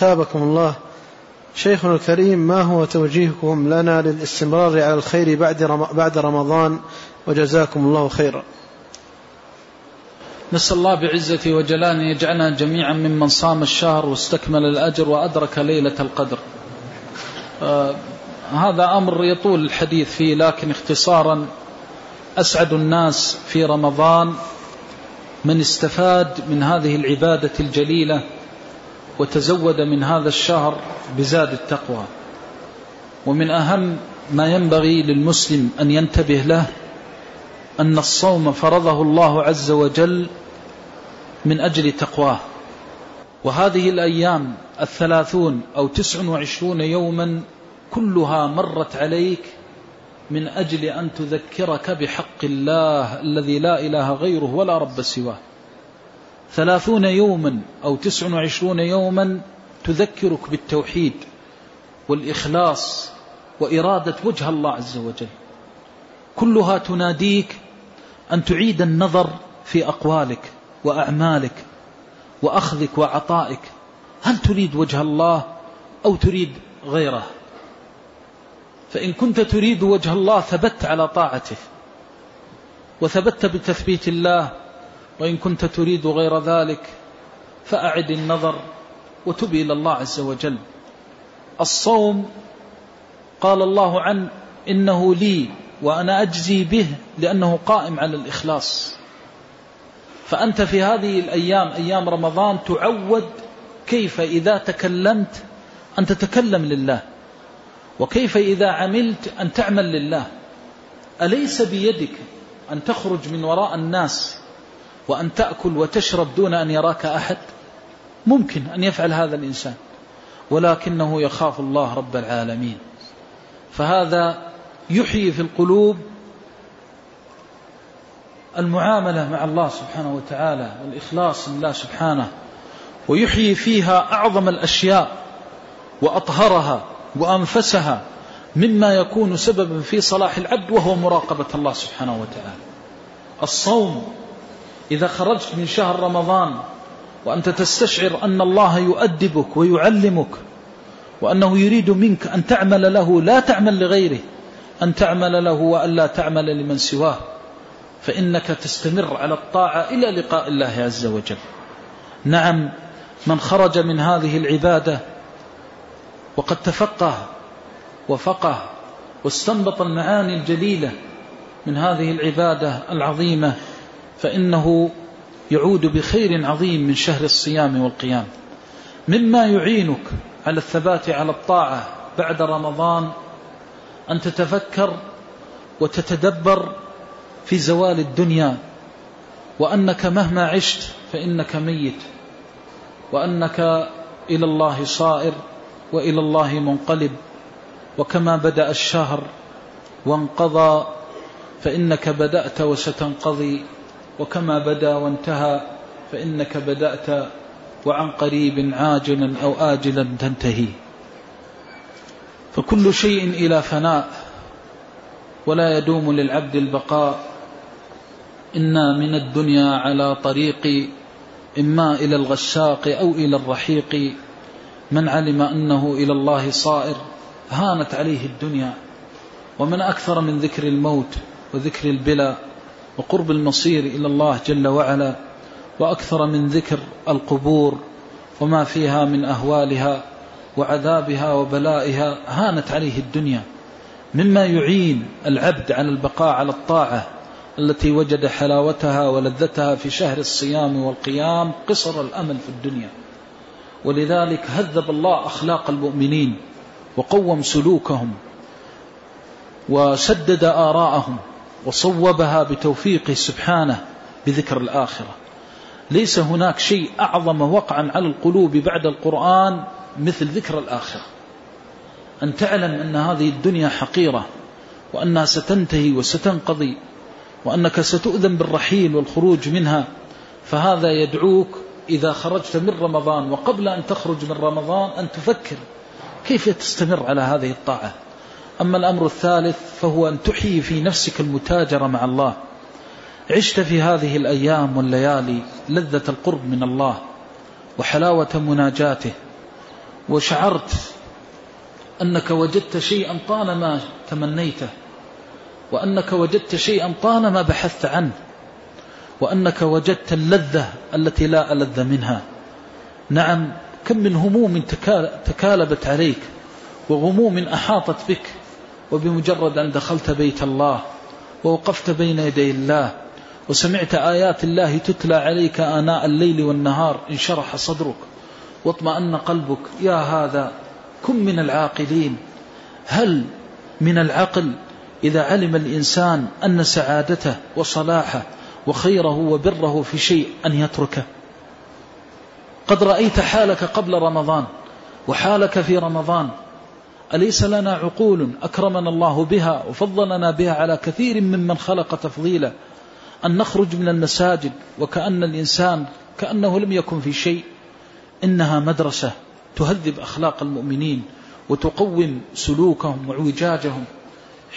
تابكم الله شيخنا الكريم ما هو توجيهكم لنا للاستمرار على الخير بعد بعد رمضان وجزاكم الله خيرا. نسأل الله بعزته وجلاله أن يجعلنا جميعا ممن صام الشهر واستكمل الأجر وأدرك ليلة القدر. آه هذا أمر يطول الحديث فيه لكن اختصارا أسعد الناس في رمضان من استفاد من هذه العبادة الجليلة وتزود من هذا الشهر بزاد التقوى. ومن أهم ما ينبغي للمسلم أن ينتبه له أن الصوم فرضه الله عز وجل من أجل تقواه. وهذه الأيام الثلاثون أو تسع وعشرون يوما كلها مرت عليك من أجل أن تذكرك بحق الله الذي لا إله غيره ولا رب سواه. ثلاثون يوما أو تسع وعشرون يوما تذكرك بالتوحيد والإخلاص وإرادة وجه الله عز وجل. كلها تناديك أن تعيد النظر في أقوالك وأعمالك وأخذك وعطائك. هل تريد وجه الله أو تريد غيره؟ فإن كنت تريد وجه الله ثبت على طاعته وثبت بتثبيت الله وإن كنت تريد غير ذلك فأعد النظر وتب إلى الله عز وجل. الصوم قال الله عنه إنه لي وأنا أجزي به لأنه قائم على الإخلاص. فأنت في هذه الأيام أيام رمضان تعود كيف إذا تكلمت أن تتكلم لله وكيف إذا عملت أن تعمل لله. أليس بيدك أن تخرج من وراء الناس وأن تأكل وتشرب دون أن يراك أحد؟ ممكن أن يفعل هذا الإنسان. ولكنه يخاف الله رب العالمين. فهذا يحيي في القلوب المعاملة مع الله سبحانه وتعالى والإخلاص لله سبحانه ويحيي فيها أعظم الأشياء وأطهرها وأنفسها مما يكون سببا في صلاح العبد وهو مراقبة الله سبحانه وتعالى. الصوم إذا خرجت من شهر رمضان وأنت تستشعر أن الله يؤدبك ويعلمك وأنه يريد منك أن تعمل له لا تعمل لغيره أن تعمل له وألا تعمل لمن سواه فإنك تستمر على الطاعة إلى لقاء الله عز وجل. نعم من خرج من هذه العبادة وقد تفقه وفقه واستنبط المعاني الجليلة من هذه العبادة العظيمة فإنه يعود بخير عظيم من شهر الصيام والقيام. مما يعينك على الثبات على الطاعة بعد رمضان أن تتفكر وتتدبر في زوال الدنيا وأنك مهما عشت فإنك ميت وأنك إلى الله صائر وإلى الله منقلب وكما بدأ الشهر وانقضى فإنك بدأت وستنقضي وكما بدا وانتهى فإنك بدأت وعن قريب عاجلا أو آجلا تنتهي. فكل شيء إلى فناء ولا يدوم للعبد البقاء. إنا من الدنيا على طريق إما إلى الغشاق أو إلى الرحيق. من علم أنه إلى الله صائر هانت عليه الدنيا. ومن أكثر من ذكر الموت وذكر البلا وقرب المصير إلى الله جل وعلا وأكثر من ذكر القبور وما فيها من أهوالها وعذابها وبلائها هانت عليه الدنيا. مما يعين العبد على البقاء على الطاعة التي وجد حلاوتها ولذتها في شهر الصيام والقيام قصر الأمل في الدنيا. ولذلك هذب الله أخلاق المؤمنين وقوم سلوكهم وسدد آراءهم وصوبها بتوفيقه سبحانه بذكر الآخرة. ليس هناك شيء أعظم وقعا على القلوب بعد القرآن مثل ذكر الآخرة. أن تعلم أن هذه الدنيا حقيرة وأنها ستنتهي وستنقضي وأنك ستؤذن بالرحيل والخروج منها فهذا يدعوك إذا خرجت من رمضان وقبل أن تخرج من رمضان أن تفكر كيف تستمر على هذه الطاعة. أما الأمر الثالث فهو أن تحيي في نفسك المتاجرة مع الله. عشت في هذه الأيام والليالي لذة القرب من الله وحلاوة مناجاته وشعرت أنك وجدت شيئا طالما تمنيته وأنك وجدت شيئا طالما بحثت عنه وأنك وجدت اللذة التي لا ألذ منها. نعم كم من هموم تكالبت عليك وغموم أحاطت بك وبمجرد أن دخلت بيت الله ووقفت بين يدي الله وسمعت آيات الله تتلى عليك آناء الليل والنهار انشرح صدرك واطمأن قلبك يا هذا كن من العاقلين. هل من العقل إذا علم الإنسان أن سعادته وصلاحه وخيره وبره في شيء أن يتركه؟ قد رأيت حالك قبل رمضان وحالك في رمضان أليس لنا عقول أكرمنا الله بها وفضلنا بها على كثير ممن خلق تفضيلا؟ أن نخرج من المساجد وكأن الإنسان كأنه لم يكن في شيء. إنها مدرسة تهذب أخلاق المؤمنين وتقوم سلوكهم وعوجاجهم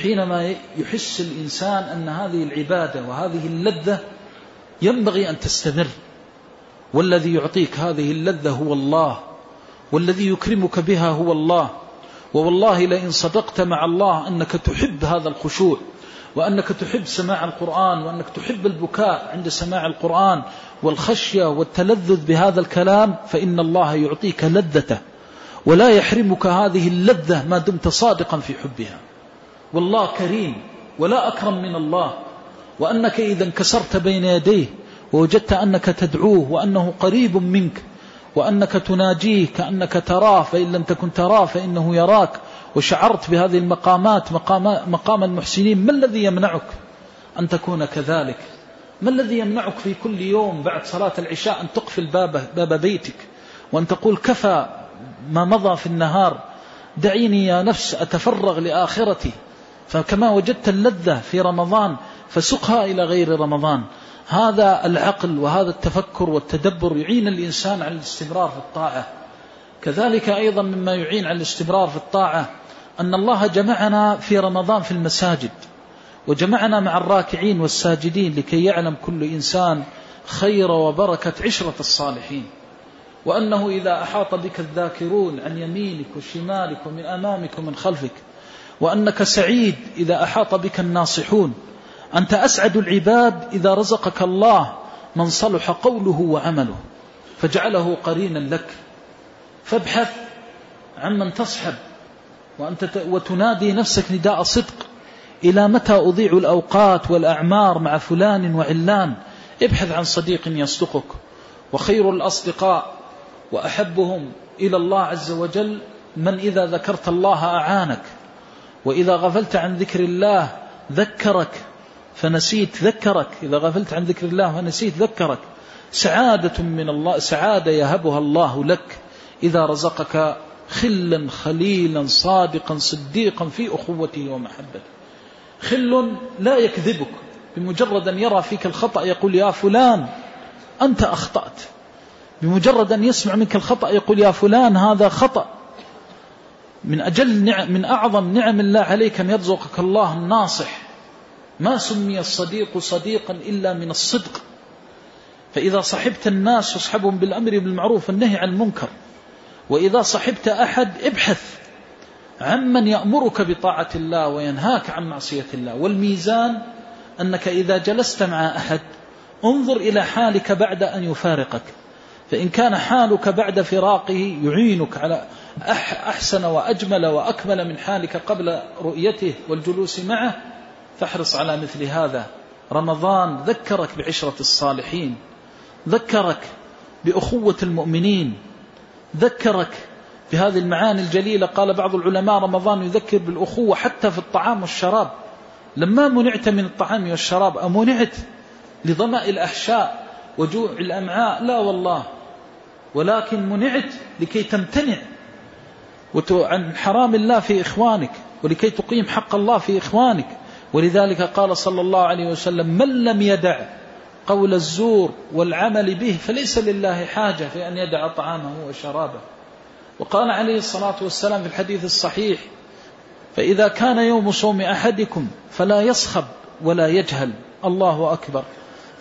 حينما يحس الإنسان أن هذه العبادة وهذه اللذة ينبغي أن تستمر. والذي يعطيك هذه اللذة هو الله والذي يكرمك بها هو الله. ووالله لئن صدقت مع الله أنك تحب هذا الخشوع وأنك تحب سماع القرآن وأنك تحب البكاء عند سماع القرآن والخشية والتلذذ بهذا الكلام فإن الله يعطيك لذته ولا يحرمك هذه اللذة ما دمت صادقا في حبها. والله كريم ولا أكرم من الله وأنك إذا انكسرت بين يديه ووجدت أنك تدعوه وأنه قريب منك وأنك تناجيه كأنك تراه فإن لم تكن تراه فإنه يراك. وشعرت بهذه المقامات مقام, مقام المحسنين ما الذي يمنعك أن تكون كذلك؟ ما الذي يمنعك في كل يوم بعد صلاة العشاء أن تقفل باب, باب بيتك؟ وأن تقول كفى ما مضى في النهار دعيني يا نفس أتفرغ لآخرتي. فكما وجدت اللذة في رمضان فسقها إلى غير رمضان. هذا العقل وهذا التفكر والتدبر يعين الإنسان على الاستمرار في الطاعة. كذلك أيضا مما يعين على الاستمرار في الطاعة أن الله جمعنا في رمضان في المساجد وجمعنا مع الراكعين والساجدين لكي يعلم كل إنسان خير وبركة عشرة الصالحين. وأنه إذا أحاط بك الذاكرون عن يمينك وشمالك ومن أمامك ومن خلفك وأنك سعيد إذا أحاط بك الناصحون أنت أسعد العباد إذا رزقك الله من صلح قوله وعمله فجعله قرينا لك. فابحث عمن تصحب. وأنت وتنادي نفسك نداء صدق. إلى متى أضيع الأوقات والأعمار مع فلان وعلان؟ ابحث عن صديق يصدقك. وخير الأصدقاء وأحبهم إلى الله عز وجل من إذا ذكرت الله أعانك. وإذا غفلت عن ذكر الله ذكرك. فنسيت ذكرك. إذا غفلت عن ذكر الله فنسيت ذكرك. سعادة من الله سعادة يهبها الله لك. إذا رزقك خلا خليلا صادقا صديقا في أخوته ومحبته خل لا يكذبك. بمجرد أن يرى فيك الخطأ يقول يا فلان أنت أخطأت. بمجرد أن يسمع منك الخطأ يقول يا فلان هذا خطأ. من أجل نعم من أعظم نعم الله عليك أن يرزقك الله الناصح. ما سمي الصديق صديقا إلا من الصدق. فإذا صحبت الناس فاصحبهم بالأمر بالمعروف والنهي عن المنكر. وإذا صحبت أحد ابحث عمن يأمرك بطاعة الله وينهاك عن معصية الله. والميزان أنك إذا جلست مع أحد انظر إلى حالك بعد أن يفارقك. فإن كان حالك بعد فراقه يعينك على أحسن وأجمل وأكمل من حالك قبل رؤيته والجلوس معه. فاحرص على مثل هذا. رمضان ذكرك بعشرة الصالحين ذكرك بأخوة المؤمنين ذكرك بهذه المعاني الجليلة. قال بعض العلماء رمضان يذكر بالأخوة حتى في الطعام والشراب. لما منعت من الطعام والشراب؟ أمنعت لظمأ الأحشاء وجوع الأمعاء؟ لا والله. ولكن منعت لكي تمتنع عن حرام الله في إخوانك ولكي تقيم حق الله في إخوانك. ولذلك قال صلى الله عليه وسلم من لم يدع قول الزور والعمل به فليس لله حاجة في أن يدع طعامه وشرابه. وقال عليه الصلاة والسلام في الحديث الصحيح فإذا كان يوم صوم أحدكم فلا يصخب ولا يجهل. الله أكبر.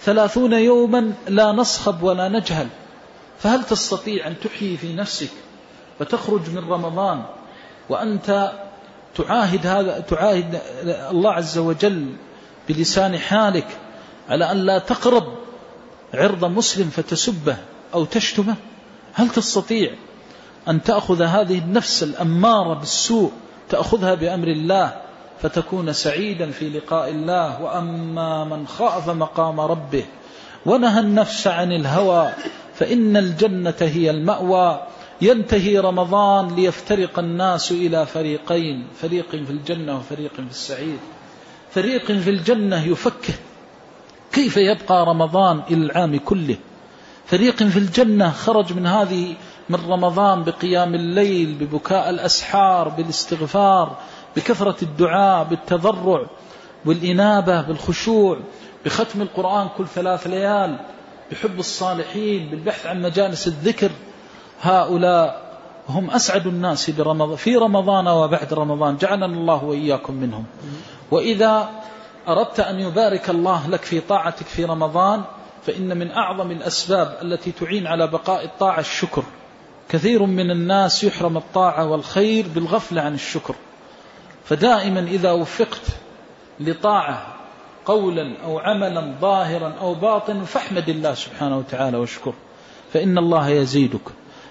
ثلاثون يوما لا نصخب ولا نجهل. فهل تستطيع أن تحيي في نفسك فتخرج من رمضان وأنت تعاهد هذا تعاهد الله عز وجل بلسان حالك على أن لا تقرب عرض مسلم فتسبه أو تشتمه. هل تستطيع أن تأخذ هذه النفس الأمارة بالسوء تأخذها بأمر الله فتكون سعيدا في لقاء الله؟ وأما من خاف مقام ربه ونهى النفس عن الهوى فإن الجنة هي المأوى. ينتهي رمضان ليفترق الناس إلى فريقين فريق في الجنة وفريق في السعيد. فريق في الجنة يفكر كيف يبقى رمضان إلى العام كله؟ فريق في الجنة خرج من هذه من رمضان بقيام الليل ببكاء الأسحار بالاستغفار بكثرة الدعاء بالتضرع والإنابة بالخشوع بختم القرآن كل ثلاث ليال بحب الصالحين بالبحث عن مجالس الذكر هؤلاء هم أسعد الناس برمضان في رمضان وبعد رمضان. جعلنا الله وإياكم منهم. وإذا أردت أن يبارك الله لك في طاعتك في رمضان فإن من أعظم الأسباب التي تعين على بقاء الطاعة الشكر. كثير من الناس يحرم الطاعة والخير بالغفلة عن الشكر. فدائما إذا وفقت لطاعة قولا أو عملا ظاهرا أو باطنا فاحمد الله سبحانه وتعالى واشكر فإن الله يزيدك.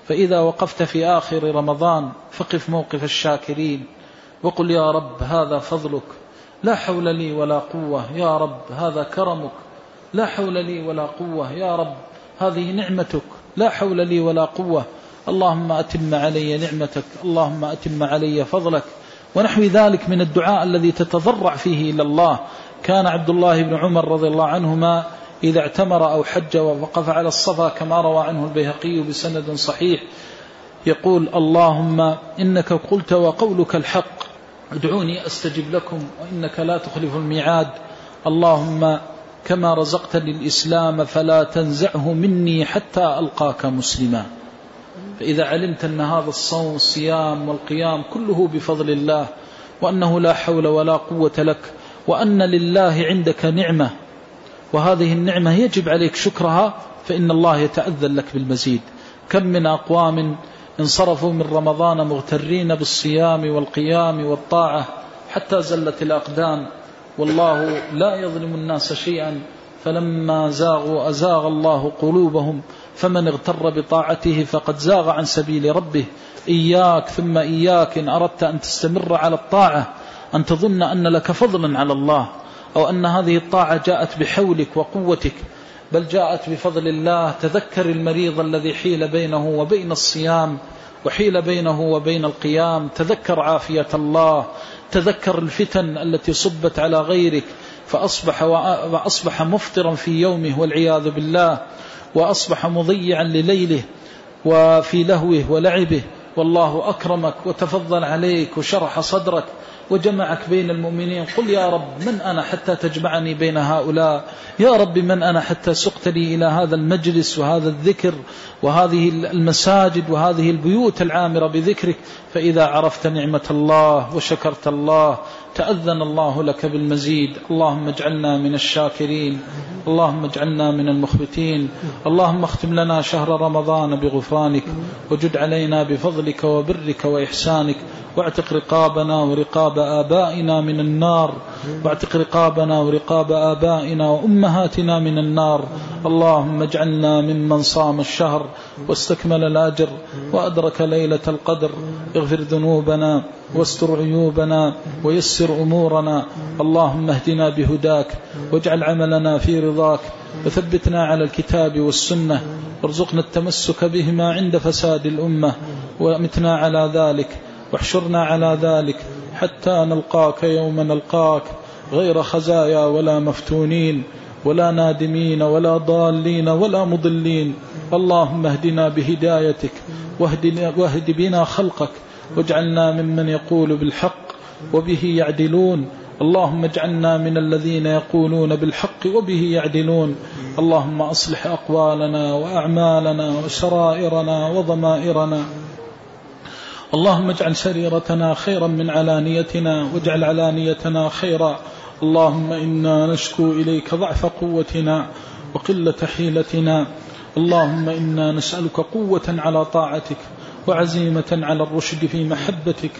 فإذا وقفت في آخر رمضان فقف موقف الشاكرين وقل يا رب هذا فضلك لا حول لي ولا قوة يا رب هذا كرمك لا حول لي ولا قوة يا رب هذه نعمتك لا حول لي ولا قوة اللهم أتم علي نعمتك اللهم أتم علي فضلك. ونحو ذلك من الدعاء الذي تتضرع فيه إلى الله. كان عبد الله بن عمر رضي الله عنهما إذا اعتمر أو حج ووقف على الصفا كما روى عنه البيهقي بسند صحيح يقول اللهم إنك قلت وقولك الحق ادعوني أستجب لكم وإنك لا تخلف الميعاد. اللهم كما رزقتني الإسلام فلا تنزعه مني حتى ألقاك مسلما. فإذا علمت أن هذا الصوم والصيام والقيام كله بفضل الله وأنه لا حول ولا قوة لك وأن لله عندك نعمة وهذه النعمة يجب عليك شكرها فإن الله يتأذن لك بالمزيد. كم من أقوام انصرفوا من رمضان مغترين بالصيام والقيام والطاعة حتى زلت الأقدام. والله لا يظلم الناس شيئا. فلما زاغوا أزاغ الله قلوبهم. فمن اغتر بطاعته فقد زاغ عن سبيل ربه. إياك ثم إياك إن أردت أن تستمر على الطاعة أن تظن أن لك فضلا على الله. أو أن هذه الطاعة جاءت بحولك وقوتك بل جاءت بفضل الله. تذكر المريض الذي حيل بينه وبين الصيام وحيل بينه وبين القيام. تذكر عافية الله. تذكر الفتن التي صبت على غيرك. فأصبح, وأصبح مفطرا في يومه والعياذ بالله. وأصبح مضيعا لليله وفي لهوه ولعبه. والله أكرمك وتفضل عليك وشرح صدرك. وجمعك بين المؤمنين. قل يا رب من أنا حتى تجمعني بين هؤلاء؟ يا رب من أنا حتى سقتني إلى هذا المجلس وهذا الذكر وهذه المساجد وهذه البيوت العامرة بذكرك؟ فإذا عرفت نعمة الله وشكرت الله تأذن الله لك بالمزيد. اللهم اجعلنا من الشاكرين. اللهم اجعلنا من المخبتين. اللهم اختم لنا شهر رمضان بغفرانك. وجد علينا بفضلك وبرك وإحسانك. واعتق رقابنا ورقاب آبائنا من النار. واعتق رقابنا ورقاب آبائنا وأمهاتنا من النار. اللهم اجعلنا ممن صام الشهر. واستكمل الأجر وأدرك ليلة القدر. اغفر ذنوبنا واستر عيوبنا ويسر أمورنا. اللهم اهدنا بهداك واجعل عملنا في رضاك. وثبتنا على الكتاب والسنة. وارزقنا التمسك بهما عند فساد الأمة. وأمتنا على ذلك. واحشرنا على ذلك حتى نلقاك يوم نلقاك. غير خزايا ولا مفتونين. ولا نادمين ولا ضالين ولا مضلين. اللهم اهدنا بهدايتك واهد, بنا خلقك واجعلنا ممن يقول بالحق وبه يعدلون. اللهم اجعلنا من الذين يقولون بالحق وبه يعدلون. اللهم أصلح أقوالنا وأعمالنا وشرائرنا وضمائرنا. اللهم اجعل سريرتنا خيرا من علانيتنا واجعل علانيتنا خيرا. اللهم إنا نشكو إليك ضعف قوتنا وقلة حيلتنا. اللهم إنا نسألك قوة على طاعتك وعزيمة على الرشد في محبتك.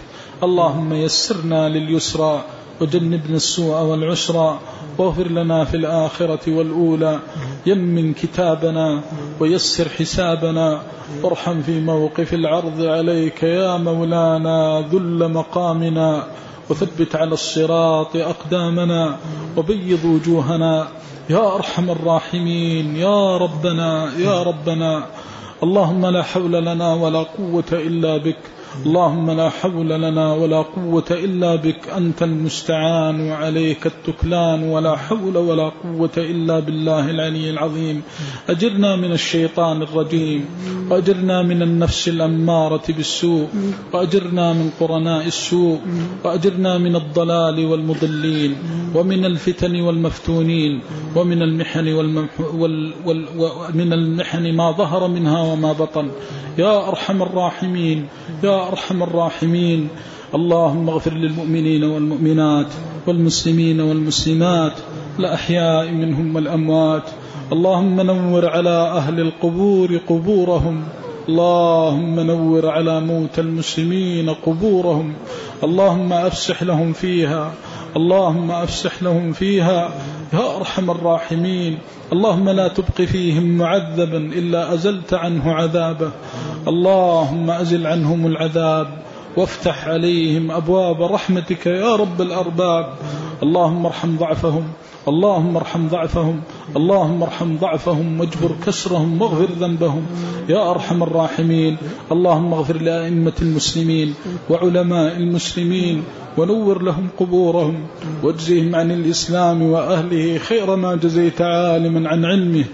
اللهم يسرنا لليسرى وجنبنا السوء والعسرى واغفر لنا في الآخرة والأولى. يمن كتابنا ويسر حسابنا. وارحم في موقف العرض عليك يا مولانا ذل مقامنا. وثبت على الصراط أقدامنا وبيض وجوهنا. يا أرحم الراحمين يا ربنا يا ربنا. اللهم لا حول لنا ولا قوة إلا بك. اللهم لا حول لنا ولا قوة إلا بك. أنت المستعان وعليك التكلان. ولا حول ولا قوة إلا بالله العلي العظيم. أجرنا من الشيطان الرجيم. وأجرنا من النفس الأمارة بالسوء وأجرنا من قرناء السوء وأجرنا من الضلال والمضلين ومن الفتن والمفتونين ومن المحن وال وال ومن المحن ما ظهر منها وما بطن. يا أرحم الراحمين يا أرحم الراحمين. اللهم اغفر للمؤمنين والمؤمنات والمسلمين والمسلمات الأحياء منهم والأموات اللهم نور على أهل القبور قبورهم. اللهم نور على موت المسلمين قبورهم. اللهم أفسح لهم فيها. اللهم أفسح لهم فيها. يا أرحم الراحمين. اللهم لا تبق فيهم معذبا إلا أزلت عنه عذابه. اللهم أزل عنهم العذاب. وافتح عليهم أبواب رحمتك يا رب الأرباب. اللهم ارحم ضعفهم. اللهم ارحم ضعفهم اللهم ارحم ضعفهم واجبر كسرهم واغفر ذنبهم. يا أرحم الراحمين اللهم اغفر لأئمة المسلمين وعلماء المسلمين ونور لهم قبورهم واجزهم عن الإسلام وأهله خير ما جزيت عالما عن علمه.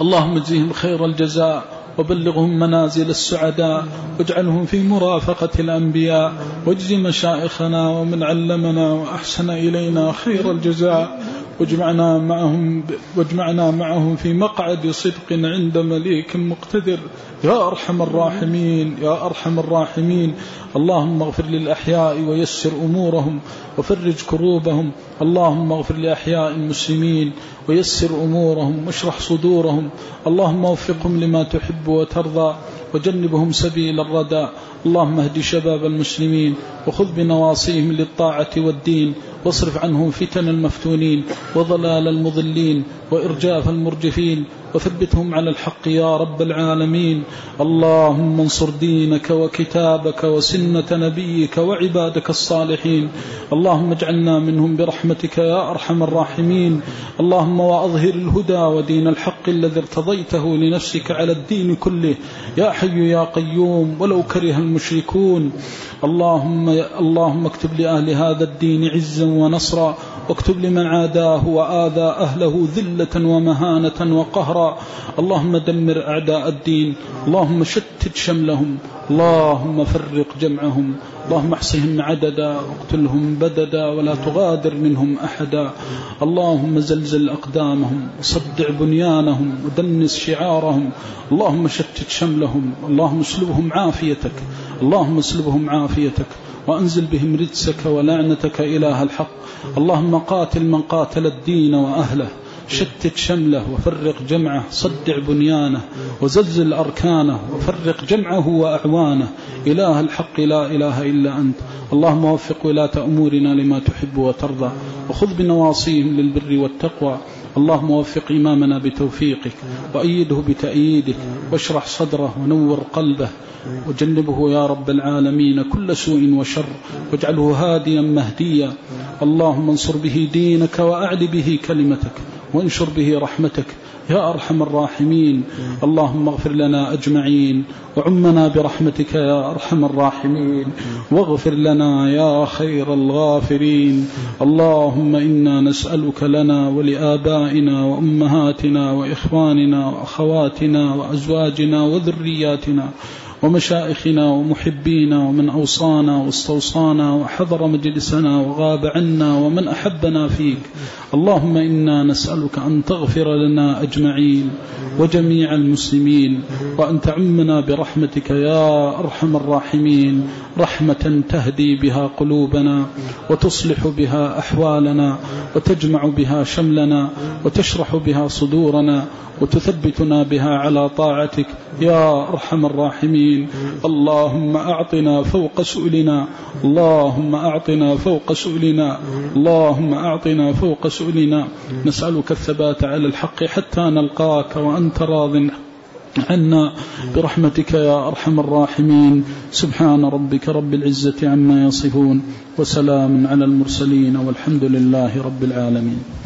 اللهم اجزهم خير الجزاء. وبلغهم منازل السعداء واجعلهم في مرافقة الأنبياء واجز مشائخنا ومن علمنا وأحسن إلينا خير الجزاء. واجمعنا معهم واجمعنا معهم في مقعد صدق عند مليك مقتدر. يا أرحم الراحمين يا أرحم الراحمين. اللهم اغفر للأحياء ويسر أمورهم وفرج كروبهم. اللهم اغفر لأحياء المسلمين ويسر أمورهم واشرح صدورهم. اللهم وفقهم لما تحب وترضى وجنبهم سبيل الردى. اللهم اهد شباب المسلمين وخذ بنواصيهم للطاعة والدين واصرف عنهم فتن المفتونين وضلال المضلين وإرجاف المرجفين وثبتهم على الحق يا رب العالمين. اللهم انصر دينك وكتابك وسنة نبيك وعبادك الصالحين. اللهم اجعلنا منهم برحمتك يا أرحم الراحمين. اللهم وأظهر الهدى ودين الحق الذي ارتضيته لنفسك على الدين كله. يا حي يا قيوم ولو كره المشركون. اللهم اللهم اكتب لأهل هذا الدين عزا ونصرا. واكتب لمن عاداه وآذى أهله ذلة ومهانة وقهرا. اللهم دمر أعداء الدين. اللهم شتت شملهم. اللهم فرق جمعهم. اللهم احصهم عددا واقتلهم بددا ولا تغادر منهم أحدا. اللهم زلزل أقدامهم وصدع بنيانهم ودنس شعارهم. اللهم شتت شملهم اللهم اسلبهم عافيتك. اللهم اسلبهم عافيتك وأنزل بهم رجسك ولعنتك إله الحق. اللهم قاتل من قاتل الدين وأهله. شتت شمله وفرق جمعه صدع بنيانه وزلزل أركانه وفرق جمعه وأعوانه. إله الحق لا إله إلا أنت. اللهم وفق ولاة أمورنا لما تحب وترضى. وخذ بنواصيهم للبر والتقوى. اللهم وفق إمامنا بتوفيقك وأيده بتأييدك واشرح صدره ونور قلبه وجنبه يا رب العالمين كل سوء وشر واجعله هاديا مهديا. اللهم انصر به دينك وأعل به كلمتك وانشر به رحمتك يا أرحم الراحمين. اللهم اغفر لنا أجمعين وعمنا برحمتك يا أرحم الراحمين. واغفر لنا يا خير الغافرين. اللهم إنا نسألك لنا ولآبائنا وأمهاتنا وإخواننا وأخواتنا وأزواجنا وذرياتنا ومشائخنا ومحبينا ومن أوصانا واستوصانا وحضر مجلسنا وغاب عنا ومن أحبنا فيك. اللهم إنا نسألك أن تغفر لنا أجمعين وجميع المسلمين وأن تعمنا برحمتك يا أرحم الراحمين. رحمة تهدي بها قلوبنا وتصلح بها أحوالنا وتجمع بها شملنا وتشرح بها صدورنا وتثبتنا بها على طاعتك يا أرحم الراحمين. العالمين. اللهم أعطنا فوق سؤلنا. اللهم أعطنا فوق سؤلنا. اللهم أعطنا فوق سؤلنا. نسألك الثبات على الحق حتى نلقاك وأنت راض عنا. برحمتك يا أرحم الراحمين. سبحان ربك رب العزة عما يصفون. وسلام على المرسلين والحمد لله رب العالمين.